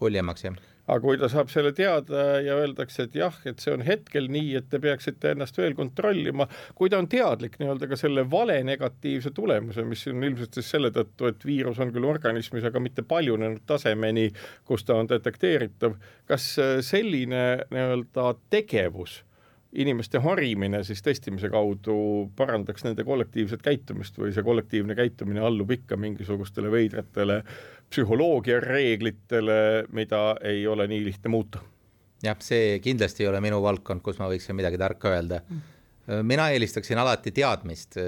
Speaker 3: uljemaks, jah
Speaker 2: aga kui ta saab selle teada ja öeldakse, et jah, et see on hetkel nii, et te peaksite ennast veel kontrollima, kui ta on teadlik nii-öelda ka selle vale negatiivse tulemuse, mis on ilmselt siis selle tõttu, et viirus on küll organismis, aga mitte paljunenud tasemeni, kus ta on detekteeritav, kas selline nii-öelda tegevus inimeste harimine siis testimise kaudu parandaks nende kollektiivset käitumist või see kollektiivne käitumine allub ikka mingisugustele veidratele psühholoogia reeglitele, mida ei ole nii lihtne muuta?
Speaker 3: jah, see kindlasti ei ole minu valdkond, kus ma võiksin midagi tarka öelda. mina eelistaksin alati teadmist,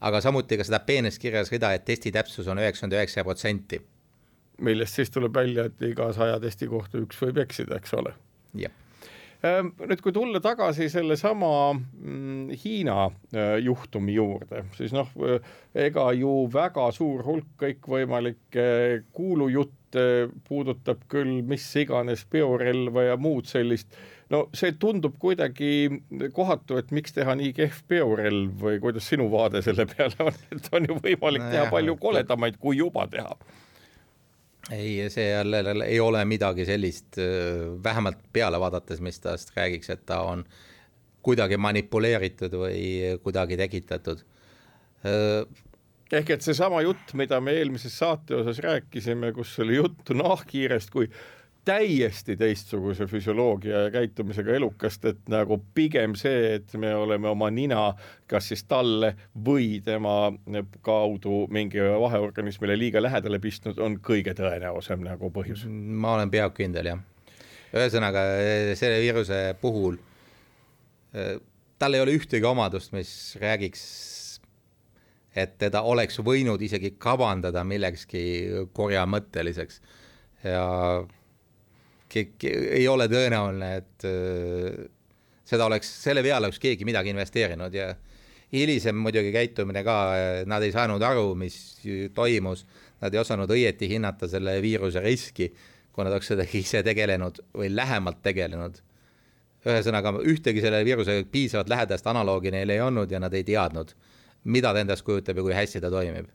Speaker 3: aga samuti ka seda peenest kirjas rida, et testi täpsus on üheksakümmend üheksa protsenti.
Speaker 2: millest siis tuleb välja, et iga saja testi kohta üks võib eksida, eks ole?
Speaker 3: jah
Speaker 2: nüüd, kui tulla tagasi sellesama mm, Hiina äh, juhtumi juurde, siis noh, ega ju väga suur hulk kõikvõimalikke kuulujutte puudutab küll mis iganes biorelva ja muud sellist, no see tundub kuidagi kohatu, et miks teha nii kehv biorelv või kuidas sinu vaade selle peale on, et on ju võimalik teha palju koledamaid, kui juba teha
Speaker 3: ei, seal ei ole midagi sellist, vähemalt peale vaadates, mis tast räägiks, et ta on kuidagi manipuleeritud või kuidagi tekitatud.
Speaker 2: ehk et seesama jutt, mida me eelmises saate osas rääkisime, kus oli juttu nahkhiirest kui täiesti teistsuguse füsioloogia ja käitumisega elukast, et nagu pigem see, et me oleme oma nina kas siis talle või tema kaudu mingi vaheorganismile liiga lähedale pistnud, on kõige tõenäosem nagu põhjus.
Speaker 3: ma olen peaaegu kindel, jah. ühesõnaga selle viiruse puhul tal ei ole ühtegi omadust, mis räägiks et teda oleks võinud isegi kavandada millekski korjamõtteliseks ja ei ole tõenäoline, et äh, seda oleks, selle peale oleks keegi midagi investeerinud ja hilisem muidugi käitumine ka, nad ei saanud aru, mis toimus, nad ei osanud õieti hinnata selle viiruse riski, kui nad oleks sellega ise tegelenud või lähemalt tegelenud. ühesõnaga, ühtegi selle viirusega piisavalt lähedast analoogi neil ei olnud ja nad ei teadnud, mida ta endast kujutab ja kui hästi ta toimib.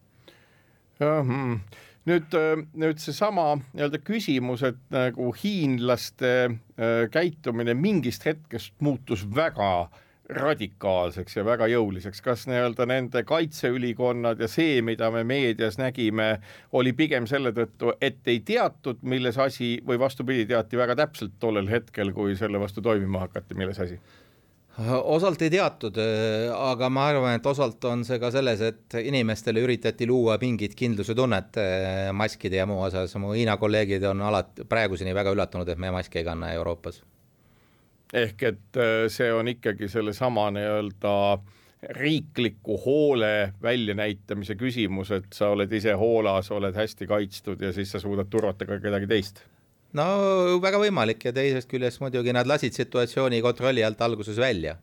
Speaker 2: Nüüd, äh, nüüd seesama nii-öelda küsimus, et nagu hiinlaste äh, käitumine mingist hetkest muutus väga radikaalseks ja väga jõuliseks, kas nii-öelda nende kaitseülikonnad ja see, mida me meedias nägime, oli pigem selle tõttu, et ei teatud, milles asi või vastupidi, teati väga täpselt tollel hetkel, kui selle vastu toimima hakati, milles asi?
Speaker 3: Osalt ei teatud, äh, aga ma arvan, et osalt on see ka selles, et inimestele üritati luua mingit kindluse tunnet äh, maskide ja muu osas, mu Hiina kolleegid on alati praeguseni väga üllatunud, et me maski ei kanna Euroopas.
Speaker 2: ehk et äh, see on ikkagi sellesama nii-öelda riikliku hoole väljanäitamise küsimus, et sa oled ise hoolas, oled hästi kaitstud ja siis sa suudad turvata ka kedagi teist
Speaker 3: no väga võimalik ja teisest küljest muidugi nad lasid situatsiooni kontrolli alt alguses välja,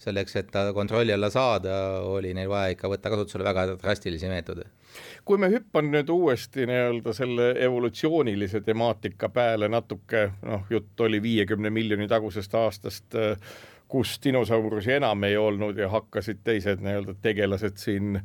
Speaker 3: selleks, et ta kontrolli alla saada, oli neil vaja ikka võtta kasutusele väga drastilisi meetodeid.
Speaker 2: kui me hüppan nüüd uuesti nii-öelda selle evolutsioonilise temaatika peale natuke, noh, jutt oli viiekümne miljoni tagusest aastast, kus dinosaurusi enam ei olnud ja hakkasid teised nii-öelda tegelased siin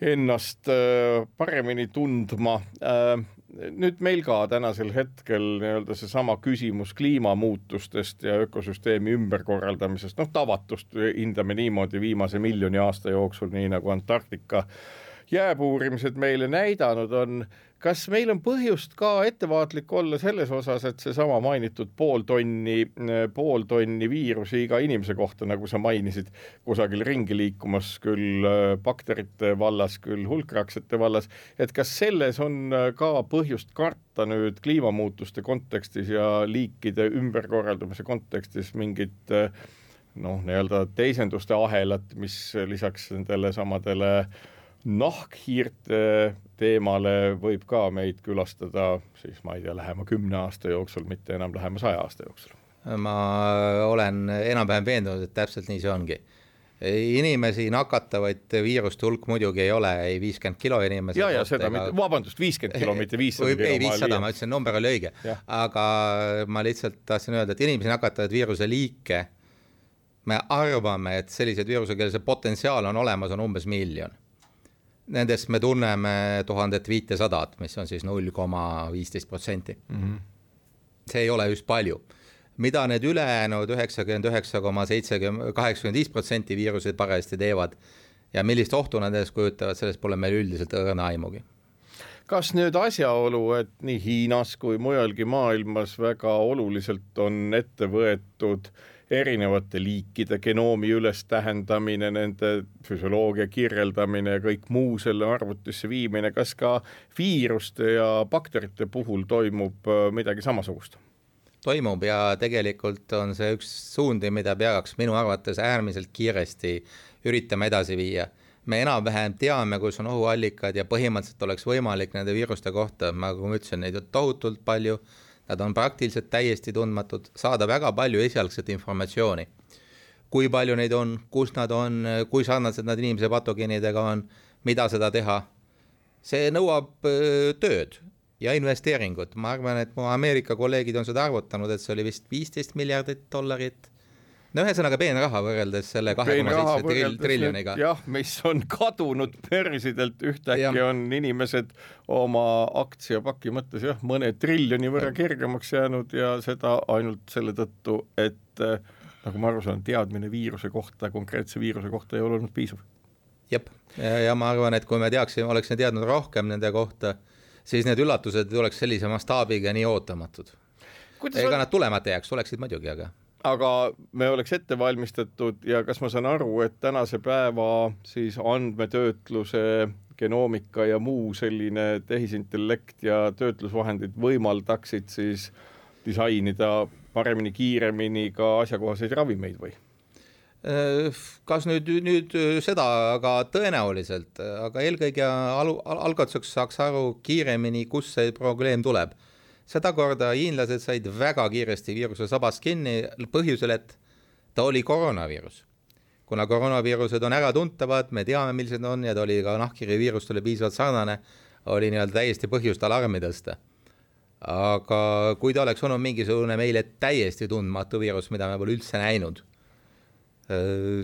Speaker 2: ennast äh, paremini tundma äh, nüüd meil ka tänasel hetkel nii-öelda seesama küsimus kliimamuutustest ja ökosüsteemi ümberkorraldamisest, noh tavatust hindame niimoodi viimase miljoni aasta jooksul, nii nagu Antarktika jääpuurimised meile näidanud on kas meil on põhjust ka ettevaatlik olla selles osas, et seesama mainitud pool tonni, pool tonni viirusi iga inimese kohta, nagu sa mainisid, kusagil ringi liikumas, küll äh, bakterite vallas, küll hulkraksete vallas, et kas selles on äh, ka põhjust karta nüüd kliimamuutuste kontekstis ja liikide ümberkorraldamise kontekstis mingit äh, noh, nii-öelda teisenduste ahelat, mis lisaks nendele samadele äh, nahkhiirte teemale võib ka meid külastada siis ma ei tea, lähema kümne aasta jooksul, mitte enam lähema saja aasta jooksul.
Speaker 3: ma olen enam-vähem veendunud, et täpselt nii see ongi. inimesi nakatavaid viiruste hulk muidugi ei ole ei viiskümmend kilo inimese
Speaker 2: ja, ja seda ega... mitte, vabandust, viiskümmend kilo, mitte [LAUGHS] viissada kilo.
Speaker 3: ei, viissada, ma ütlesin, number oli õige, aga ma lihtsalt tahtsin öelda, et inimesi nakatavaid viiruse liike me arvame, et selliseid viiruse, kellel see potentsiaal on olemas, on umbes miljon Nendest me tunneme tuhandet viitesadat, mis on siis null koma viisteist protsenti. Mhm. see ei ole just palju. mida need ülejäänud üheksakümmend üheksa koma seitsekümmend, kaheksakümmend viis protsenti viiruseid parajasti teevad ja millist ohtu nad endast kujutavad, sellest pole meil üldiselt õrna aimugi
Speaker 2: kas nüüd asjaolu, et nii Hiinas kui mujalgi maailmas väga oluliselt on ette võetud äh, erinevate liikide genoomi ülestähendamine, nende füsioloogia kirjeldamine ja kõik muu selle arvutisse viimine, kas ka viiruste ja bakterite puhul toimub äh, midagi samasugust?
Speaker 3: toimub ja tegelikult on see üks suundi, mida peaks minu arvates äärmiselt kiiresti üritama edasi viia. Me enam-vähem teame, kus on ohuallikad ja põhimõtteliselt oleks võimalik nende viiruste kohta, nagu ma ütlesin, neid on tohutult palju nad on praktiliselt täiesti tundmatud, saada väga palju esialgset informatsiooni. kui palju neid on, kus nad on, kui sarnased nad inimese patogeenidega on, mida seda teha, see nõuab tööd ja investeeringut, ma arvan, et mu Ameerika kolleegid on seda arvutanud, et see oli vist viisteist miljardit dollarit no ühesõnaga peenraha võrreldes selle kahe koma seitse triljoniga.
Speaker 2: jah, mis on kadunud börsidelt, ühtäkki on inimesed oma aktsiapaki mõttes jah, mõne triljoni võrra kergemaks jäänud ja seda ainult selle tõttu, et eh, nagu ma aru saan, teadmine viiruse kohta, konkreetse viiruse kohta ei ole olnud piisav.
Speaker 3: jep, ja ma arvan, et kui me teaksime, oleksime teadnud rohkem nende kohta, siis need üllatused ei oleks sellise mastaabiga nii ootamatud. ega on... nad tulemata jääks, oleksid muidugi, aga
Speaker 2: aga me oleks ette valmistatud ja kas ma saan aru, et tänase päeva siis andmetöötluse, genoomika ja muu selline tehisintellekt ja töötlusvahendid võimaldaksid siis disainida paremini, kiiremini ka asjakohaseid ravimeid või?
Speaker 3: kas nüüd, nüüd seda, aga tõenäoliselt, aga eelkõige alu, algatuseks saaks aru kiiremini, kust see probleem tuleb sedakorda hiinlased said väga kiiresti viiruse sabast kinni põhjusel, et ta oli koroonaviirus. kuna koroonaviirused on äratuntavad, me teame, millised on ja ta oli ka nahkhiiriviirustele piisavalt sarnane, oli nii-öelda täiesti põhjust alarmi tõsta. aga kui ta oleks olnud mingisugune meile täiesti tundmatu viirus, mida me pole üldse näinud,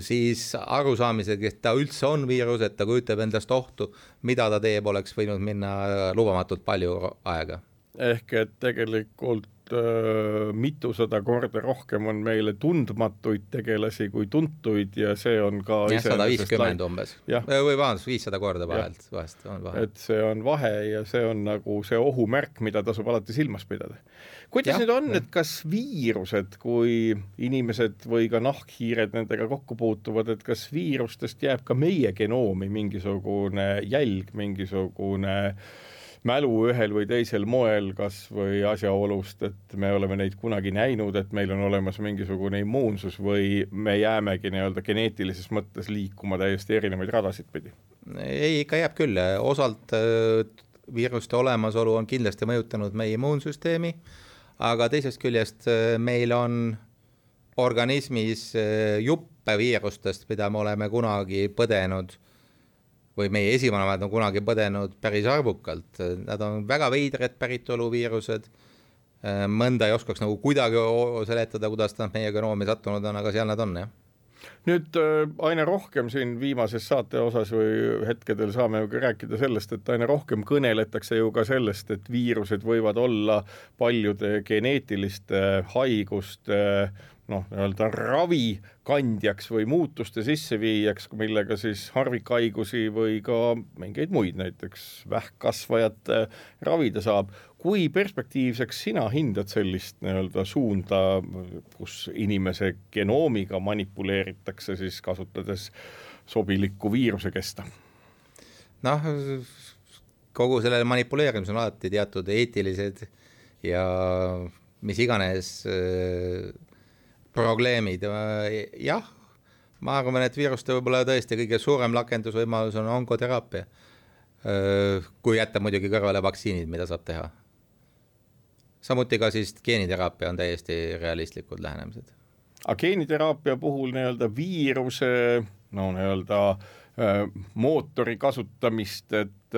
Speaker 3: siis arusaamisega, et ta üldse on viirus, et ta kujutab endast ohtu, mida ta teeb, oleks võinud minna lubamatult palju aega
Speaker 2: ehk et tegelikult äh, mitusada korda rohkem on meile tundmatuid tegelasi kui tuntuid ja see on ka
Speaker 3: jah, sada viiskümmend umbes. või vabandust, viissada korda vahelt, vahest on vahe.
Speaker 2: et see on vahe ja see on nagu see ohumärk, mida tasub alati silmas pidada. kuidas ja, nüüd on, et kas viirused, kui inimesed või ka nahkhiired nendega kokku puutuvad, et kas viirustest jääb ka meie genoomi mingisugune jälg, mingisugune äh, mälu ühel või teisel moel, kas või asjaolust, et me oleme neid kunagi näinud, et meil on olemas mingisugune immuunsus või me jäämegi nii-öelda geneetilises mõttes liikuma täiesti erinevaid radasid pidi?
Speaker 3: ei, ikka jääb küll, osalt äh, viiruste olemasolu on kindlasti mõjutanud meie immuunsüsteemi, aga teisest küljest äh, meil on organismis äh, juppe viirustest, mida me oleme kunagi põdenud või meie esivanemad on kunagi põdenud päris arvukalt, nad on väga veidrad päritoluviirused, äh, mõnda ei oskaks nagu kuidagi seletada, kuidas nad meie genoomi sattunud on, aga seal nad on, jah.
Speaker 2: Nüüd äh, aina rohkem siin viimases saate osas või hetkedel saame ju ka rääkida sellest, et aina rohkem kõneletakse ju ka sellest, et viirused võivad olla paljude geneetiliste haiguste noh, nii-öelda ravikandjaks või muutuste sisseviijaks, millega siis harvikhaigusi või ka mingeid muid, näiteks vähkkasvajat ravida saab. kui perspektiivseks sina hindad sellist nii-öelda suunda, kus inimese genoomiga manipuleeritakse siis kasutades sobilikku viiruse kesta?
Speaker 3: noh, kogu sellel manipuleerimisel on alati teatud eetilised ja mis iganes äh, probleemid, jah, ma arvan, et viiruste võib-olla tõesti kõige suurem rakendusvõimalus on onkoteraapia. kui jätta muidugi kõrvale vaktsiinid, mida saab teha. samuti ka siis geeniteraapia on täiesti realistlikud lähenemised.
Speaker 2: aga geeniteraapia puhul nii-öelda viiruse no nii-öelda mootori kasutamist, et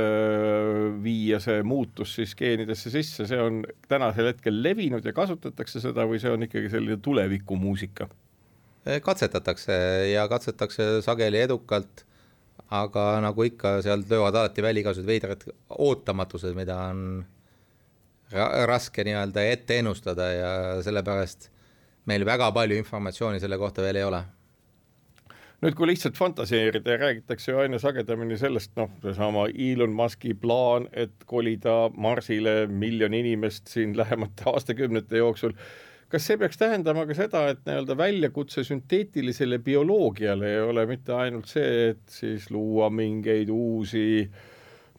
Speaker 2: viia see muutus siis geenidesse sisse, see on tänasel hetkel levinud ja kasutatakse seda või see on ikkagi selline tulevikumuusika?
Speaker 3: katsetatakse ja katsetatakse sageli edukalt, aga nagu ikka, sealt löövad alati välja igasugused veidrad ootamatused, mida on ra raske nii-öelda ette ennustada ja sellepärast meil väga palju informatsiooni selle kohta veel ei ole
Speaker 2: nüüd, kui lihtsalt fantaseerida ja räägitakse ju aina sagedamini sellest, noh, seesama Elon Musk'i plaan, et kolida Marsile miljon inimest siin lähemate [LAUGHS] aastakümnete jooksul, kas see peaks tähendama ka seda, et nii-öelda väljakutse sünteetilisele bioloogiale ei ole mitte ainult see, et siis luua mingeid uusi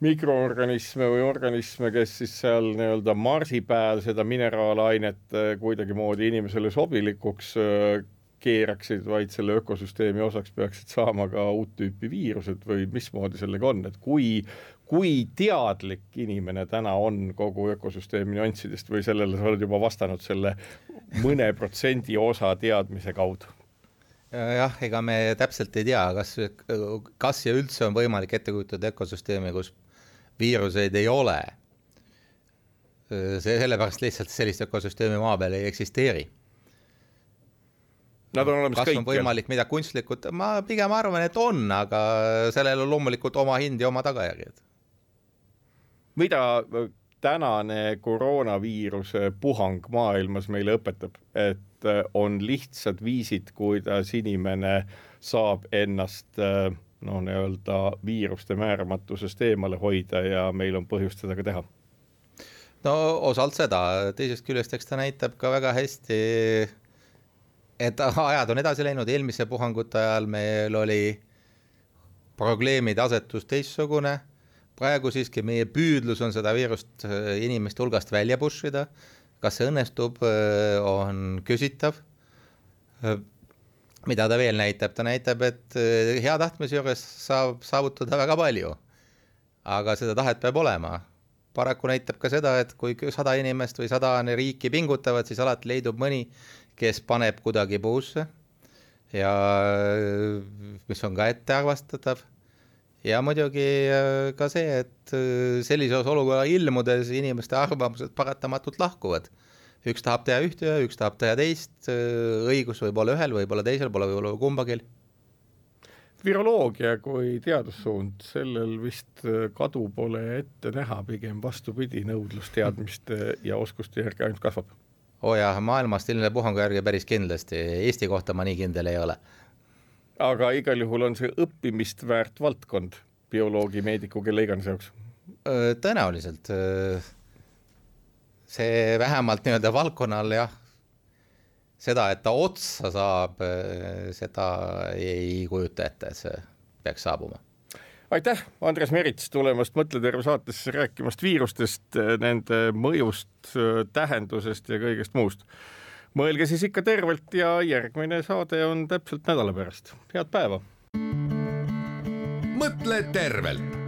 Speaker 2: mikroorganisme või organisme, kes siis seal nii-öelda Marsi peal seda mineraalainet kuidagimoodi inimesele sobilikuks keeraksid, vaid selle ökosüsteemi osaks peaksid saama ka uut tüüpi viirused või mismoodi sellega on, et kui, kui teadlik inimene täna on kogu ökosüsteemi nüanssidest või sellele sa oled juba vastanud selle mõne protsendi osa teadmise kaudu?
Speaker 3: jah, ega me täpselt ei tea, kas, kas ja üldse on võimalik ette kujutada ökosüsteemi, kus viiruseid ei ole. see sellepärast lihtsalt sellist ökosüsteemi maa peal ei eksisteeri
Speaker 2: Nad on olemas
Speaker 3: kas kõikjal. on võimalik midagi kunstlikult, ma pigem arvan, et on, aga sellel on loomulikult oma hind ja oma tagajärjed.
Speaker 2: mida tänane koroonaviiruse puhang maailmas meile õpetab, et äh, on lihtsad viisid, kuidas inimene saab ennast äh, noh, nii-öelda viiruste määramatusest eemale hoida ja meil on põhjust seda ka teha
Speaker 3: no osalt seda, teisest küljest, eks ta näitab ka väga hästi et [LAUGHS] ajad on edasi läinud, eelmise puhangute ajal meil oli probleemide asetus teistsugune, praegu siiski meie püüdlus on seda viirust äh, inimeste hulgast välja push ida, kas see õnnestub, äh, on küsitav. Äh, mida ta veel näitab, ta näitab, et hea tahtmise juures saab saavutada väga palju. aga seda tahet peab olema. Paraku näitab ka seda, et kui sada inimest või sada riiki pingutavad, siis alati leidub mõni, kes paneb kuidagi puusse ja mis on ka ettearvastatav. ja muidugi äh, ka see, et äh, sellises olukorra ilmudes inimeste arvamused paratamatult lahkuvad. üks tahab teha ühte üks tahab teha teist, äh, õigus võib olla ühel, võib-olla teisel, pole võib-olla kumbagi
Speaker 2: viroloogia kui teadussuund, sellel vist kadu pole ette näha, pigem vastupidi, nõudlus teadmiste ja oskuste järgi ainult kasvab
Speaker 3: oo oh jah, maailmas stiililine puhangu järgi päris kindlasti, Eesti kohta ma nii kindel ei ole.
Speaker 2: aga igal juhul on see õppimist väärt valdkond bioloogi, meediku, kelle iganes jaoks?
Speaker 3: tõenäoliselt. see vähemalt nii-öelda valdkonnal jah, seda, et ta otsa saab, seda ei kujuta ette, et see peaks saabuma
Speaker 2: aitäh, Andres Merits tulemast Mõtle terve saatesse rääkimast viirustest, nende mõjust, tähendusest ja kõigest muust. mõelge siis ikka tervelt ja järgmine saade on täpselt nädala pärast. head päeva.
Speaker 1: mõtle tervelt